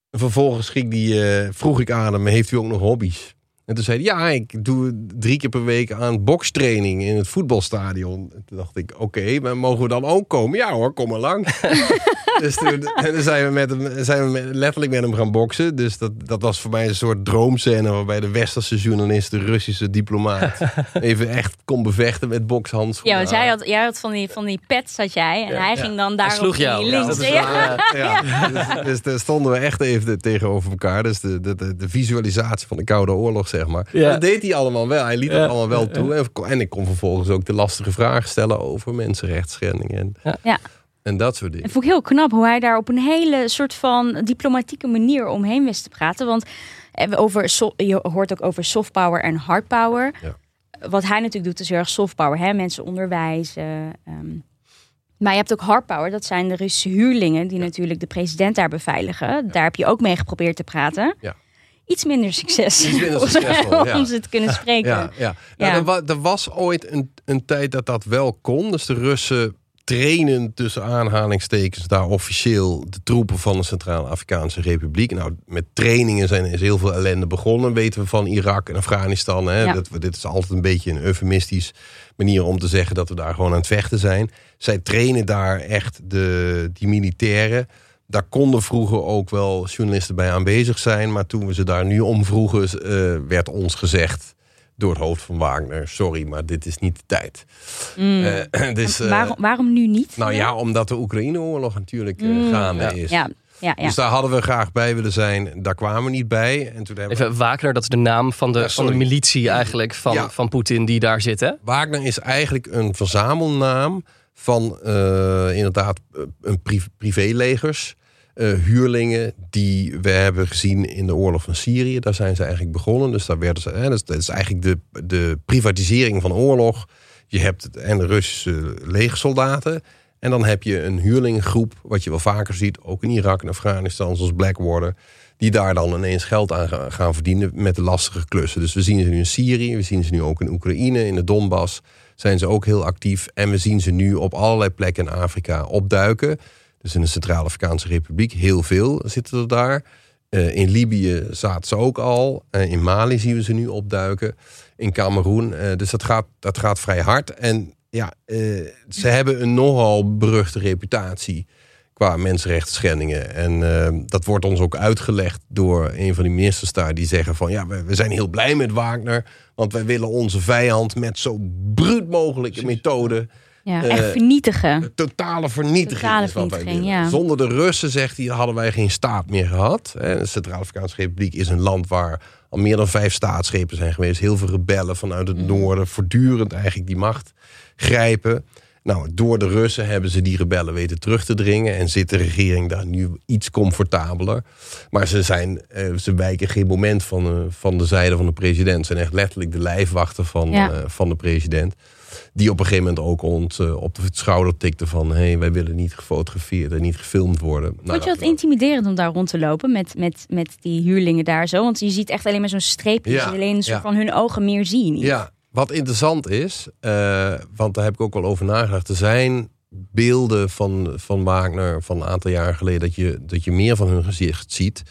En vervolgens ging die, eh, vroeg ik aan hem, heeft u ook nog hobby's? En toen zei hij, ja, ik doe drie keer per week aan bokstraining in het voetbalstadion. En toen dacht ik, oké, maar mogen we dan ook komen? Ja hoor, kom maar lang. dus toen, en dan zijn we, met hem, zijn we met- letterlijk met hem gaan boksen. Dus dat, dat was voor mij een soort droomscène... waarbij de westerse journalist, de Russische diplomaat... even echt kon bevechten met bokshandschoenen. Ja, want jij had, jij had van die, van die pets, had jij. En hij ging dan daarop sloeg jou. links. dat is Ja. eh, Ja, dus, dus daar stonden we echt even tegenover elkaar. Dus de, de, de, de visualisatie van de Koude Oorlog, zeg maar. Ja. Dat deed hij allemaal wel. Hij liet Ja. het allemaal wel toe. En, en ik kon vervolgens ook de lastige vragen stellen over mensenrechtsschendingen. En, Ja. en dat soort dingen. vond ik heel knap hoe hij daar op een hele soort van diplomatieke manier omheen wist te praten. Want eh, over, so- je hoort ook over soft power en hard power. Ja. Wat hij natuurlijk doet is heel erg soft power. Hè? Mensen onderwijzen. ehm. Maar je hebt ook hard power. Dat zijn de Russische huurlingen die natuurlijk de president daar beveiligen. Daar heb je ook mee geprobeerd te praten. Ja. Iets minder succes. Iets minder succesvol, ja. om ze te kunnen spreken. Ja, ja. Nou, Ja. er, wa- er was ooit een, een tijd dat dat wel kon. Dus de Russen trainen tussen aanhalingstekens daar officieel de troepen van de Centraal-Afrikaanse Republiek. Nou, met trainingen zijn, is heel veel ellende begonnen, weten we van Irak en Afghanistan. Hè? Ja. Dat, we- dit is altijd een beetje een eufemistisch manier om te zeggen dat we daar gewoon aan het vechten zijn. Zij trainen daar echt de, die militairen. Daar konden vroeger ook wel journalisten bij aanwezig zijn. Maar toen we ze daar nu om vroegen, eh, werd ons gezegd door het hoofd van Wagner: sorry, maar dit is niet de tijd. Eh, dus, eh, waarom, waarom nu niet? nou ja, omdat de Oekraïne-oorlog natuurlijk eh, gaande Ja. is. ja, ja, ja. Dus daar hadden we graag bij willen zijn. Daar kwamen we niet bij. En toen hebben we... Even Wagner, dat is de naam van de, Ja, van de militie eigenlijk van, Ja. van Poetin die daar zit. Hè? Wagner is eigenlijk een verzamelnaam van eh, inderdaad eh, een pri privélegers. eh, huurlingen die we hebben gezien in de oorlog van Syrië. Daar zijn ze eigenlijk begonnen. Dus daar werden ze. Hè, dat is eigenlijk de, de privatisering van oorlog. Je hebt en de Russische legersoldaten. En dan heb je een huurlingengroep, wat je wel vaker ziet, ook in Irak en Afghanistan, zoals Blackwater. Die daar dan ineens geld aan ga- gaan verdienen met de lastige klussen. Dus we zien ze nu in Syrië, we zien ze nu ook in Oekraïne, in de Donbass. Zijn ze ook heel actief. En we zien ze nu op allerlei plekken in Afrika opduiken. Dus in de Centraal-Afrikaanse Republiek, heel veel zitten er daar. Eh, in Libië zaten ze ook al. Eh, in Mali zien we ze nu opduiken. In Cameroen. Eh, dus dat gaat, dat gaat vrij hard. En ja, ze hebben een nogal beruchte reputatie qua mensenrechten schendingen. En eh, dat wordt ons ook uitgelegd door een van die ministers daar die zeggen van ja, we, we zijn heel blij met Wagner, want wij willen onze vijand met zo bruut mogelijke methode Ja, Eh, echt vernietigen. totale vernietiging Totale is wat wij vernietiging, ja. Zonder de Russen, zegt hij, hadden wij geen staat meer gehad. De Centraal-Afrikaanse Republiek is een land waar al meer dan vijf staatsschepen zijn geweest. Heel veel rebellen vanuit Mm. het noorden voortdurend eigenlijk die macht grijpen. Nou, door de Russen hebben ze die rebellen weten terug te dringen. En zit de regering daar nu iets comfortabeler. Maar ze, zijn, eh, ze wijken geen moment van, eh, van de zijde van de president. Ze zijn echt letterlijk de lijfwachten van, Ja. eh, van de president. Die op een gegeven moment ook ons eh, op de schouder tikte van... hé, hey, wij willen niet gefotografeerd en niet gefilmd worden. Nou, Vond je dat intimiderend om daar rond te lopen met, met, met die huurlingen daar zo? Want je ziet echt alleen maar zo'n streepje. Ja, Je ziet alleen een soort ja. van hun ogen meer zien. Ja, wat interessant is, eh, want daar heb ik ook wel over nagedacht. Er zijn beelden van, van Wagner van een aantal jaren geleden... dat je, dat je meer van hun gezicht ziet.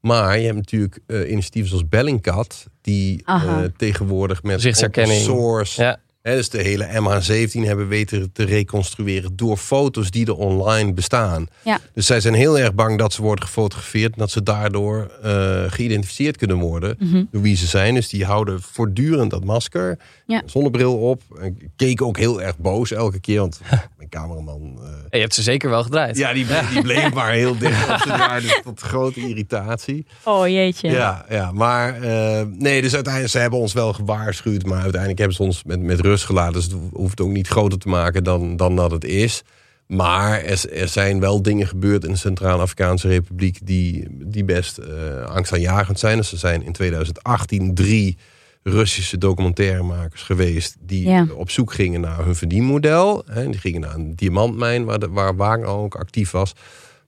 Maar je hebt natuurlijk eh, initiatieven zoals Bellingcat... die eh, tegenwoordig met Gezichtsherkenning. open source... Ja. Dus de hele MH17 hebben weten te reconstrueren door foto's die er online bestaan. Ja. Dus zij zijn heel erg bang dat ze worden gefotografeerd en dat ze daardoor eh, geïdentificeerd kunnen worden Mhm. door wie ze zijn. Dus die houden voortdurend dat masker, Ja. zonnebril op. En keken ook heel erg boos elke keer, want mijn cameraman. eh, Je hebt ze zeker wel gedraaid. ja, die, bleef- die bleef maar heel dicht op jaar, dus tot grote irritatie. Oh jeetje. Ja, ja maar eh, nee, dus uiteindelijk, ze hebben ons wel gewaarschuwd, maar uiteindelijk hebben ze ons met, met rust gelaten. Dus het hoeft ook niet groter te maken dan, dan dat het is. Maar er, er zijn wel dingen gebeurd in de Centraal-Afrikaanse Republiek die, die best eh angstaanjagend zijn. Dus er zijn in 2018 drie Russische documentairemakers geweest die Ja. op zoek gingen naar hun verdienmodel. Hè, die gingen naar een diamantmijn waar, de, waar Wagner ook actief was.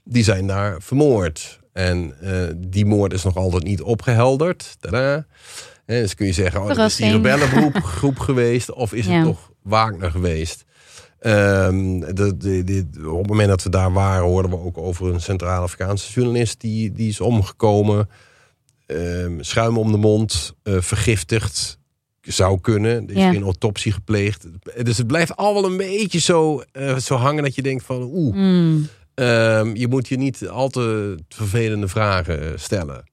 Die zijn daar vermoord. En eh, die moord is nog altijd niet opgehelderd. Tadaa. Hè, dus kun je zeggen, oh, is die rebellengroep groep geweest. Of is Ja. het toch Wagner geweest? De, de, de- op het moment dat we daar waren, hoorden we ook over een Centraal-Afrikaanse journalist die, die is omgekomen. Ehm, schuim om de mond, eh, vergiftigd zou kunnen. Er is Ja. geen autopsie gepleegd. Dus het blijft allemaal een beetje zo, eh, zo hangen dat je denkt van oeh, Mm. ehm, je moet je niet al te vervelende vragen eh, stellen.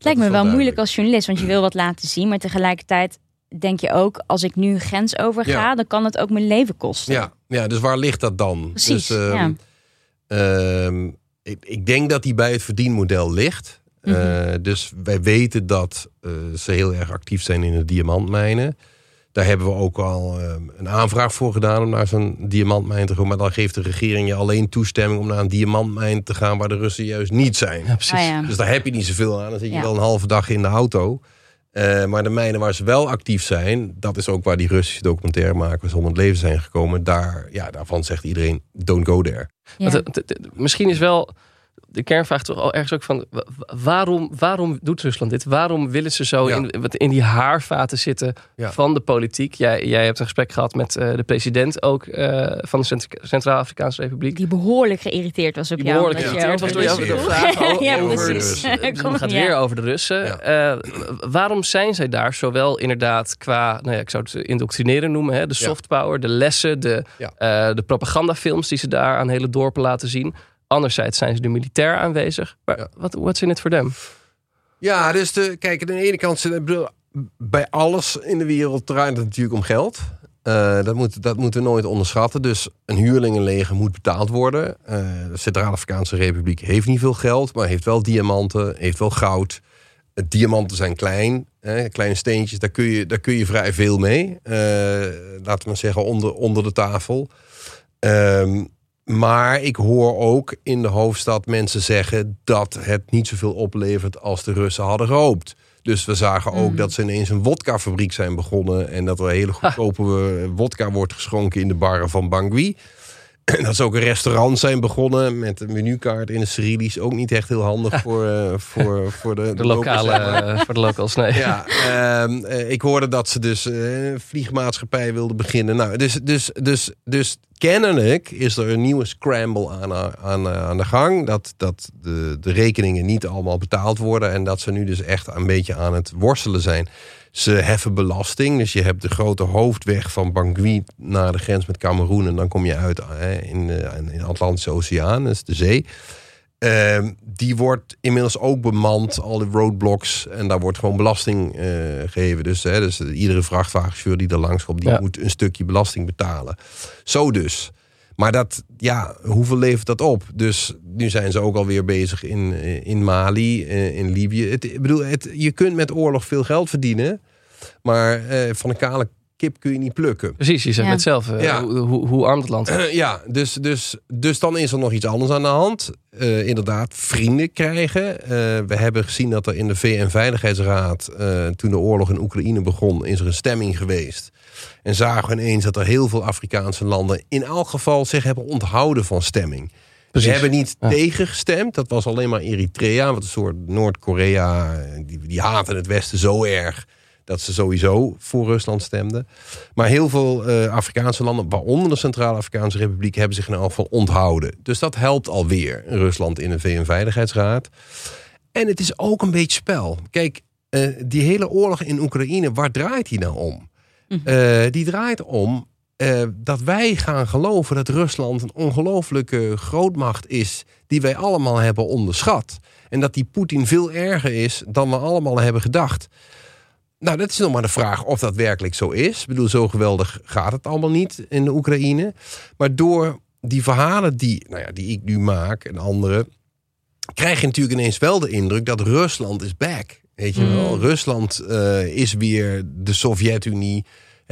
Het lijkt me wel wel moeilijk als journalist, want je wil wat laten zien, maar tegelijkertijd denk je ook, als ik nu een grens overga, Ja. dan kan het ook mijn leven kosten. Ja, ja, dus waar ligt dat dan? Precies, Dus, ja. ehm, ik, ik denk dat die bij het verdienmodel ligt. Mhm. Eh, dus wij weten dat eh, ze heel erg actief zijn in de diamantmijnen. Daar hebben we ook al ehm, een aanvraag voor gedaan om naar zo'n diamantmijn te gaan. Maar dan geeft de regering je alleen toestemming om naar een diamantmijn te gaan waar de Russen juist niet zijn. Ja, precies. Ah, ja. Dus daar heb je niet zoveel aan. Dan zit je Ja. wel een halve dag in de auto. Eh, maar de mijnen waar ze wel actief zijn, dat is ook waar die Russische documentairemakers om het leven zijn gekomen. Daar, ja, daarvan zegt iedereen: don't go there. Ja. Want misschien is wel de kernvraag toch al ergens ook van wa- wa- waarom, waarom doet Rusland dit? Waarom willen ze zo Ja. in, wat in die haarvaten zitten Ja. van de politiek? Jij, jij hebt een gesprek gehad met eh, de president ook eh, van de Cent- Centraal-Afrikaanse Republiek. Die behoorlijk geïriteerd was op Die jou. behoorlijk geïriteerd was over door de jou de vraag ja, precies. Dus het gaat weer over de Russen. Ja. Eh, waarom zijn zij daar zowel inderdaad qua, nou ja, ik zou het indoctrineren noemen, hè, de soft power, de lessen, de, Ja. eh, de propagandafilms die ze daar aan hele dorpen laten zien. Anderzijds zijn ze nu militair aanwezig. Maar Ja. wat what's in it for them? Ja, dus de, kijk, aan de ene kant, ik bedoel, bij alles in de wereld draait het natuurlijk om geld. Eh, dat, moet, dat moeten we nooit onderschatten. Dus een huurlingenleger moet betaald worden. Eh, de Centraal-Afrikaanse Republiek heeft niet veel geld, maar heeft wel diamanten, heeft wel goud. Eh, diamanten zijn klein, hè, kleine steentjes, daar kun, je, daar kun je vrij veel mee. Laten we maar zeggen, onder, onder de tafel. Ehm, maar ik hoor ook in de hoofdstad mensen zeggen dat het niet zoveel oplevert als de Russen hadden gehoopt. Dus we zagen ook dat ze ineens een wodkafabriek zijn begonnen. En dat er hele goedkope eh, wodka wordt geschonken in de barren van Bangui. En dat ze ook een restaurant zijn begonnen met een menukaart in het Cyrillisch. Ook niet echt heel handig voor, eh, voor, voor de, De lokale, eh, voor de locals, nee. Ja, ehm, eh, ik hoorde dat ze dus een vliegmaatschappij wilden beginnen. Nou, dus, dus, dus, dus kennelijk is er een nieuwe scramble aan, aan, aan de gang. Dat, dat de, de rekeningen niet allemaal betaald worden. En dat ze nu dus echt een beetje aan het worstelen zijn. Ze heffen belasting. Dus je hebt de grote hoofdweg van Bangui naar de grens met Cameroen. En dan kom je uit hè, in, in de Atlantische Oceaan, is de zee. Ehm, die wordt inmiddels ook bemand, al die roadblocks. En daar wordt gewoon belasting eh, gegeven. Dus, hè, dus iedere vrachtwagenchauffeur die er langs komt, die Ja. moet een stukje belasting betalen. Zo dus. Maar dat, ja, hoeveel levert dat op? Dus nu zijn ze ook alweer bezig in, eh, in Mali, eh, in Libië. Het, ik bedoel, het, je kunt met oorlog veel geld verdienen. Maar eh, van een kale kip kun je niet plukken. Precies, je zegt Ja. net zelf eh, Ja. hoe, hoe, hoe arm het land is. Ja, dus, dus, dus dan is er nog iets anders aan de hand. Eh, inderdaad, vrienden krijgen. Eh, we hebben gezien dat er in de VN-veiligheidsraad... eh, toen de oorlog in Oekraïne begon, is er een stemming geweest. En zagen we ineens dat er heel veel Afrikaanse landen... in elk geval zich hebben onthouden van stemming. Precies. Ze hebben niet Ja. tegengestemd. Dat was alleen maar Eritrea. Wat een soort Noord-Korea. Die, die haten het Westen zo erg. Dat ze sowieso voor Rusland stemden. Maar heel veel eh, Afrikaanse landen, waaronder de Centraal-Afrikaanse Republiek, hebben zich in elk geval onthouden. Dus dat helpt alweer Rusland in de VN-veiligheidsraad. En het is ook een beetje spel. Kijk, eh, die hele oorlog in Oekraïne, waar draait die nou om? Eh, die draait om dat wij gaan geloven dat Rusland een ongelooflijke grootmacht is die wij allemaal hebben onderschat. En dat die Poetin veel erger is dan we allemaal hebben gedacht. Nou, dat is nog maar de vraag of dat werkelijk zo is. Ik bedoel, zo geweldig gaat het allemaal niet in de Oekraïne. Maar door die verhalen die, nou ja, die ik nu maak en anderen... krijg je natuurlijk ineens wel de indruk dat Rusland is back. Weet je wel? Rusland eh, is weer de Sovjet-Unie.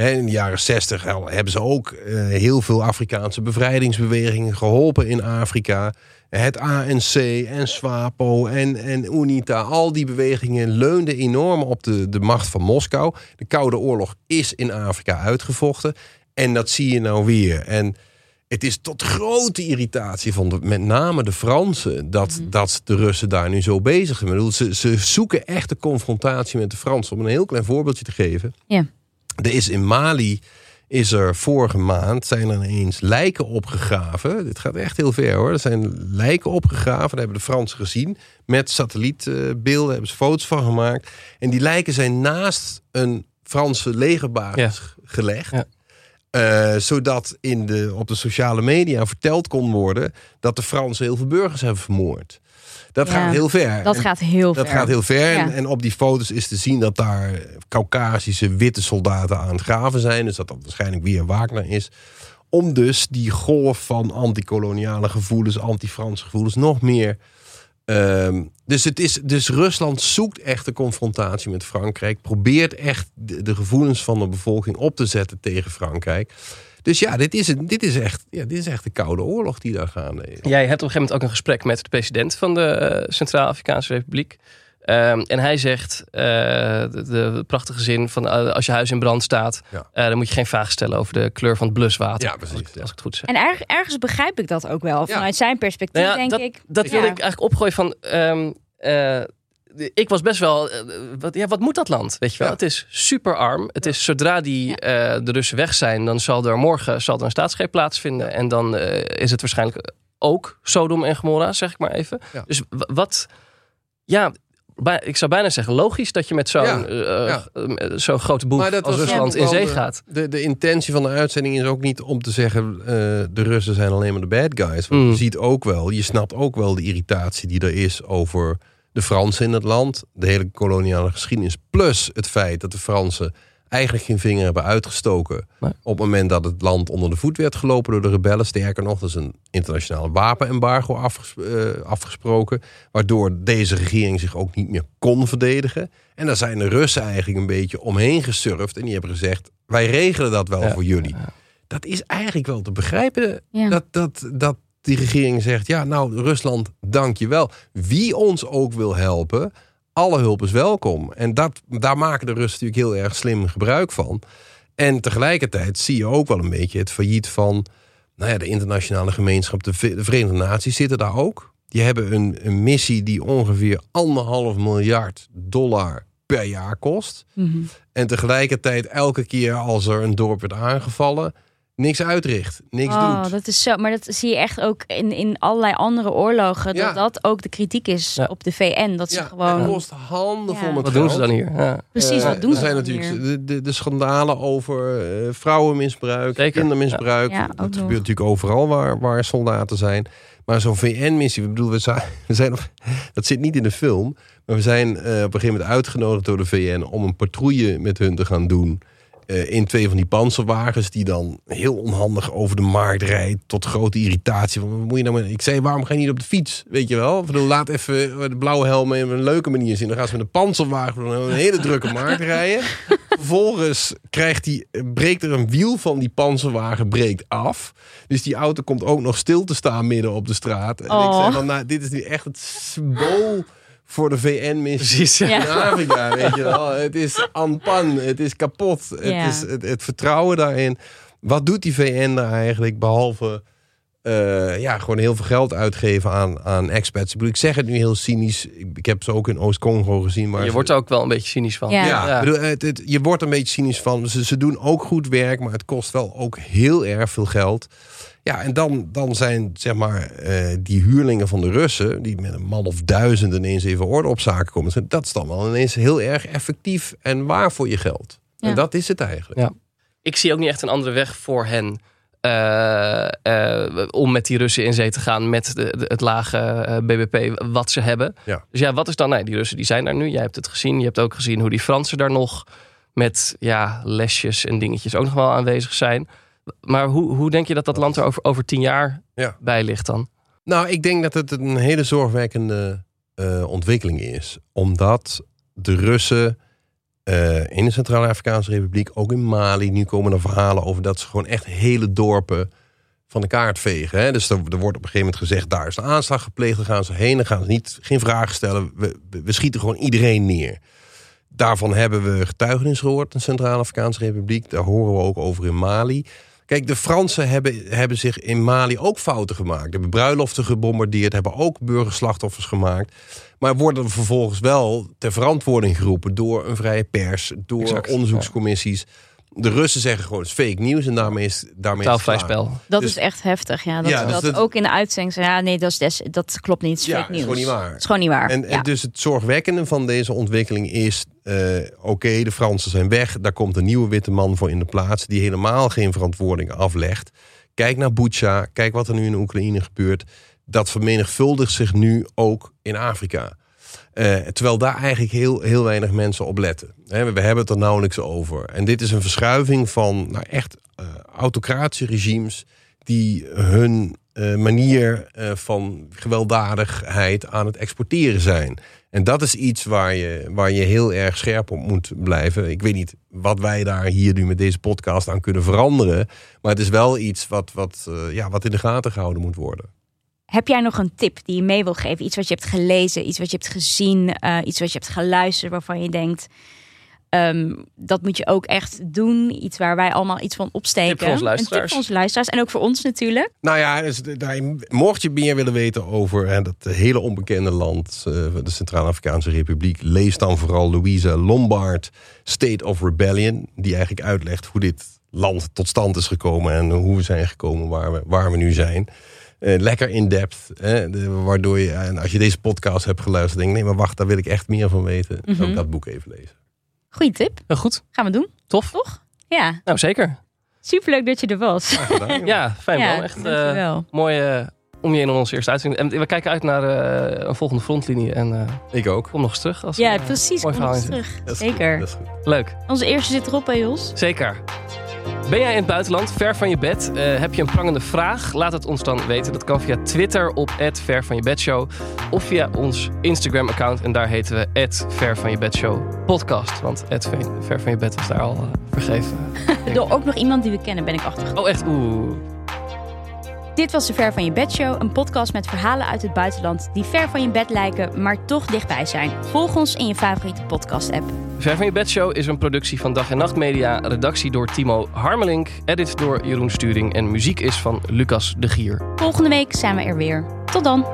In de jaren 60 hebben ze ook eh, heel veel Afrikaanse bevrijdingsbewegingen geholpen in Afrika. Het ANC en SWAPO en, en UNITA, al die bewegingen leunden enorm op de, de macht van Moskou. De Koude Oorlog is in Afrika uitgevochten. En dat zie je nou weer. En het is tot grote irritatie van de, met name de Fransen dat, dat de Russen daar nu zo bezig zijn. Ik bedoel, ze, ze zoeken echt de confrontatie met de Fransen. Om een heel klein voorbeeldje te geven. Ja. Er is in Mali is er vorige maand zijn er ineens lijken opgegraven. Dit gaat echt heel ver hoor. Er zijn lijken opgegraven. Daar hebben de Fransen gezien. Met satellietbeelden hebben ze foto's van gemaakt. En die lijken zijn naast een Franse legerbasis gelegd. Ja. Eh, zodat in de, op de sociale media verteld kon worden dat de Fransen heel veel burgers hebben vermoord. Dat Ja, gaat heel ver. Dat En- gaat heel dat ver. gaat heel ver. En, Ja. en op die foto's is te zien dat daar Caucasische witte soldaten aan het graven zijn. Dus dat dat waarschijnlijk weer Wagner is. Om dus die golf van antikoloniale gevoelens, anti-Franse gevoelens nog meer. ehm, dus, het is, dus Rusland zoekt echt de confrontatie met Frankrijk. Probeert echt de, de gevoelens van de bevolking op te zetten tegen Frankrijk. Dus ja, dit is, een, dit is, echt, ja, dit is echt de koude oorlog die daar gaande is. Jij hebt op een gegeven moment ook een gesprek met de president van de eh, Centraal-Afrikaanse Republiek. Ehm, en hij zegt eh, de, de prachtige zin van eh, als je huis in brand staat, Ja. eh, dan moet je geen vragen stellen over de kleur van het bluswater. Ja, precies, Als ik, ja. als ik het goed zeg. En erg, ergens begrijp ik dat ook wel. Ja. Vanuit zijn perspectief Nou ja, denk dat, ik. dat ja. wilde ik eigenlijk opgooien van. ehm, eh, ik was best wel. eh, wat, ja, wat moet dat land? Weet je wel? Ja. Het is super arm. Het is zodra die, eh, de Russen weg zijn, dan zal er morgen zal er een staatsgreep plaatsvinden. En dan eh, is het waarschijnlijk ook Sodom en Gomorra, zeg ik maar even. Dus wat. Ja, ik zou bijna zeggen logisch dat je met zo'n Ja, ja. zo'n grote boef dat als Rusland in zee gaat. De, de intentie van de uitzending is ook niet om te zeggen... de Russen zijn alleen maar de bad guys. Want Mm. je ziet ook wel, je snapt ook wel de irritatie die er is... over de Fransen in het land. De hele koloniale geschiedenis. Plus het feit dat de Fransen eigenlijk geen vinger hebben uitgestoken... Nee. op het moment dat het land onder de voet werd gelopen door de rebellen. Sterker nog, er is een internationaal wapenembargo afges- eh, afgesproken... waardoor deze regering zich ook niet meer kon verdedigen. En daar zijn de Russen eigenlijk een beetje omheen gesurfd... en die hebben gezegd, wij regelen dat wel Ja. voor jullie. Dat is eigenlijk wel te begrijpen Ja. dat, dat, dat die regering zegt... ja, nou, Rusland, dank je wel. Wie ons ook wil helpen, alle hulp is welkom. En dat, daar maken de Russen natuurlijk heel erg slim gebruik van. En tegelijkertijd zie je ook wel een beetje het failliet van... Nou ja, de internationale gemeenschap, de, Ve- de Verenigde Naties zitten daar ook. Die hebben een, een missie die ongeveer anderhalf miljard dollar per jaar kost. Mhm. En tegelijkertijd elke keer als er een dorp werd aangevallen... niks uitricht, niks Oh, doet. dat is zo. Maar dat zie je echt ook in, in allerlei andere oorlogen. Ja. Dat dat ook de kritiek is Ja. op de VN. Dat ze Ja, gewoon. het kost handenvol Ja. met Wat doen ze dan hier? Ja. Precies, Eh, wat doen er ze zijn dan natuurlijk hier? de, de, de schandalen over eh, vrouwenmisbruik, Zeker, kindermisbruik. ja. Ja, ook dat nog. gebeurt natuurlijk overal waar, waar soldaten zijn. Maar zo'n VN-missie, ik bedoel, we zijn, we zijn op, dat zit niet in de film. Maar we zijn eh, op een gegeven moment uitgenodigd door de VN om een patrouille met hun te gaan doen. Eh, in twee van die panzerwagens die dan heel onhandig over de markt rijdt. Tot grote irritatie. Van, wat moet je nou met... Ik zei, waarom ga je niet op de fiets? Weet je wel? Laat even de blauwe helm op een leuke manier zien. Dan gaan ze met een panzerwagen door een hele drukke markt rijden. Vervolgens krijgt die, breekt er een wiel van die panzerwagen breekt af. Dus die auto komt ook nog stil te staan midden op de straat. En ik Oh. zei van, nou, dit is nu echt het symbool voor de. Ja. Ja. in Afrika, weet je wel. Het is anpan, het is kapot. Het Ja. is het, het vertrouwen daarin. Wat doet die VN daar eigenlijk, behalve eh, ja, gewoon heel veel geld uitgeven aan, aan expats? Ik, bedoel, ik zeg het nu heel cynisch. Ik, ik heb ze ook in Oost-Congo gezien. Maar Je ze- wordt er ook wel een beetje cynisch van. Ja. ja, Ja. ik bedoel, het, het- je wordt een beetje cynisch van. Ze, ze doen ook goed werk, maar het kost wel ook heel erg veel geld. Ja, en dan, dan zijn zeg maar eh, die huurlingen van de Russen, die met een man of duizend ineens even orde op zaken komen. Dat is dan wel ineens heel erg effectief en waar voor je geld. Ja. En dat is het eigenlijk. Ja. Ik zie ook niet echt een andere weg voor hen. eh, eh, om met die Russen in zee te gaan met de, de- het lage eh, BBP wat ze hebben. Ja. Dus ja, wat is dan? Nee, die Russen die zijn daar nu. Jij hebt het gezien. Je hebt ook gezien hoe die Fransen daar nog met ja, lesjes en dingetjes ook nog wel aanwezig zijn. Maar hoe, hoe denk je dat dat land er over, over tien jaar Ja. bij ligt dan? Nou, ik denk dat het een hele zorgwekkende eh, ontwikkeling is. Omdat de Russen eh, in de Centraal-Afrikaanse Republiek, ook in Mali, nu komen er verhalen over dat ze gewoon echt hele dorpen van de kaart vegen. Hè? Dus er, er wordt op een gegeven moment gezegd, daar is een aanslag gepleegd, dan gaan ze heen, dan gaan ze niet, geen vragen stellen. We, we- we schieten gewoon iedereen neer. Daarvan hebben we getuigenis gehoord in de Centraal-Afrikaanse Republiek. Daar horen we ook over in Mali. Kijk, de Fransen hebben, hebben zich in Mali ook fouten gemaakt. Hebben bruiloften gebombardeerd, hebben ook burgerslachtoffers gemaakt. Maar worden vervolgens wel ter verantwoording geroepen door een vrije pers, door Exact, onderzoekscommissies. De Russen zeggen gewoon het is fake nieuws en daarmee is, daarmee is het Taalvrij spel. Dat Dus- is echt heftig. Ja, dat, Ja, dus dat dat- ook in de uitzending. zei, Ja, nee, dat, is des, dat klopt niet. Het is Ja, fake is nieuws. gewoon niet waar. Het is gewoon niet waar. En, ja. en dus het zorgwekkende van deze ontwikkeling is... eh, oké, de Fransen zijn weg. Daar komt een nieuwe witte man voor in de plaats... die helemaal geen verantwoording aflegt. Kijk naar Bucha. Kijk wat er nu in Oekraïne gebeurt. Dat vermenigvuldigt zich nu ook in Afrika. Eh, terwijl daar eigenlijk heel, heel weinig mensen op letten. We hebben het er nauwelijks over. En dit is een verschuiving van nou, echt eh, autocratische regimes... die hun eh, manier van gewelddadigheid aan het exporteren zijn. En dat is iets waar je, waar je heel erg scherp op moet blijven. Ik weet niet wat wij daar hier nu met deze podcast aan kunnen veranderen. Maar het is wel iets wat, wat, ja, wat in de gaten gehouden moet worden. Heb jij nog een tip die je mee wil geven? Iets wat je hebt gelezen, iets wat je hebt gezien, eh, iets wat je hebt geluisterd waarvan je denkt. ehm, dat moet je ook echt doen. Iets waar wij allemaal iets van opsteken. Tip voor onze Een tip luisteraars. voor onze luisteraars. En ook voor ons natuurlijk. Nou ja, dus, mocht je meer willen weten over hè, dat hele onbekende land, eh, de Centraal-Afrikaanse Republiek, lees dan vooral Louisa Lombard, State of Rebellion, die eigenlijk uitlegt hoe dit land tot stand is gekomen en hoe we zijn gekomen waar we, waar we nu zijn. Eh, lekker in depth, hè, de- waardoor je, en als je deze podcast hebt geluisterd, denk nee, maar wacht, daar wil ik echt meer van weten. Ook dat boek even lezen. Goeie tip. Goed, Gaan we doen. tof. Toch? Ja. Nou, zeker. Superleuk dat je er was. Gedaan. Ja, fijn ja, man. Echt eh, dankjewel. mooi eh, om je in onze eerste uitzending. En we kijken uit naar eh, een volgende frontlinie. En eh, Ik ook. kom nog eens terug. Als, Ja, eh, precies. mooi Kom nog eens terug. Zeker. goed. Leuk. Onze eerste zit erop, hè Jos? Zeker. Ben jij in het buitenland, ver van je bed? Eh, heb je een prangende vraag? Laat het ons dan weten. Dat kan via Twitter op ver van je bedshow. Of via ons Instagram-account. En daar heten we ver van je bedshow podcast. Want ver van je bed is daar al eh, vergeven. Door ook nog iemand die we kennen, ben ik achtergekomen. Oh, echt? Oeh. Dit was de Ver van je bed show, een podcast met verhalen uit het buitenland die ver van je bed lijken, maar toch dichtbij zijn. Volg ons in je favoriete podcast-app. Ver van je bedshow is een productie van Dag en Nacht Media. Redactie door Timo Harmelink. Edit door Jeroen Sturing. En muziek is van Lucas de Gier. Volgende week zijn we er weer. Tot dan!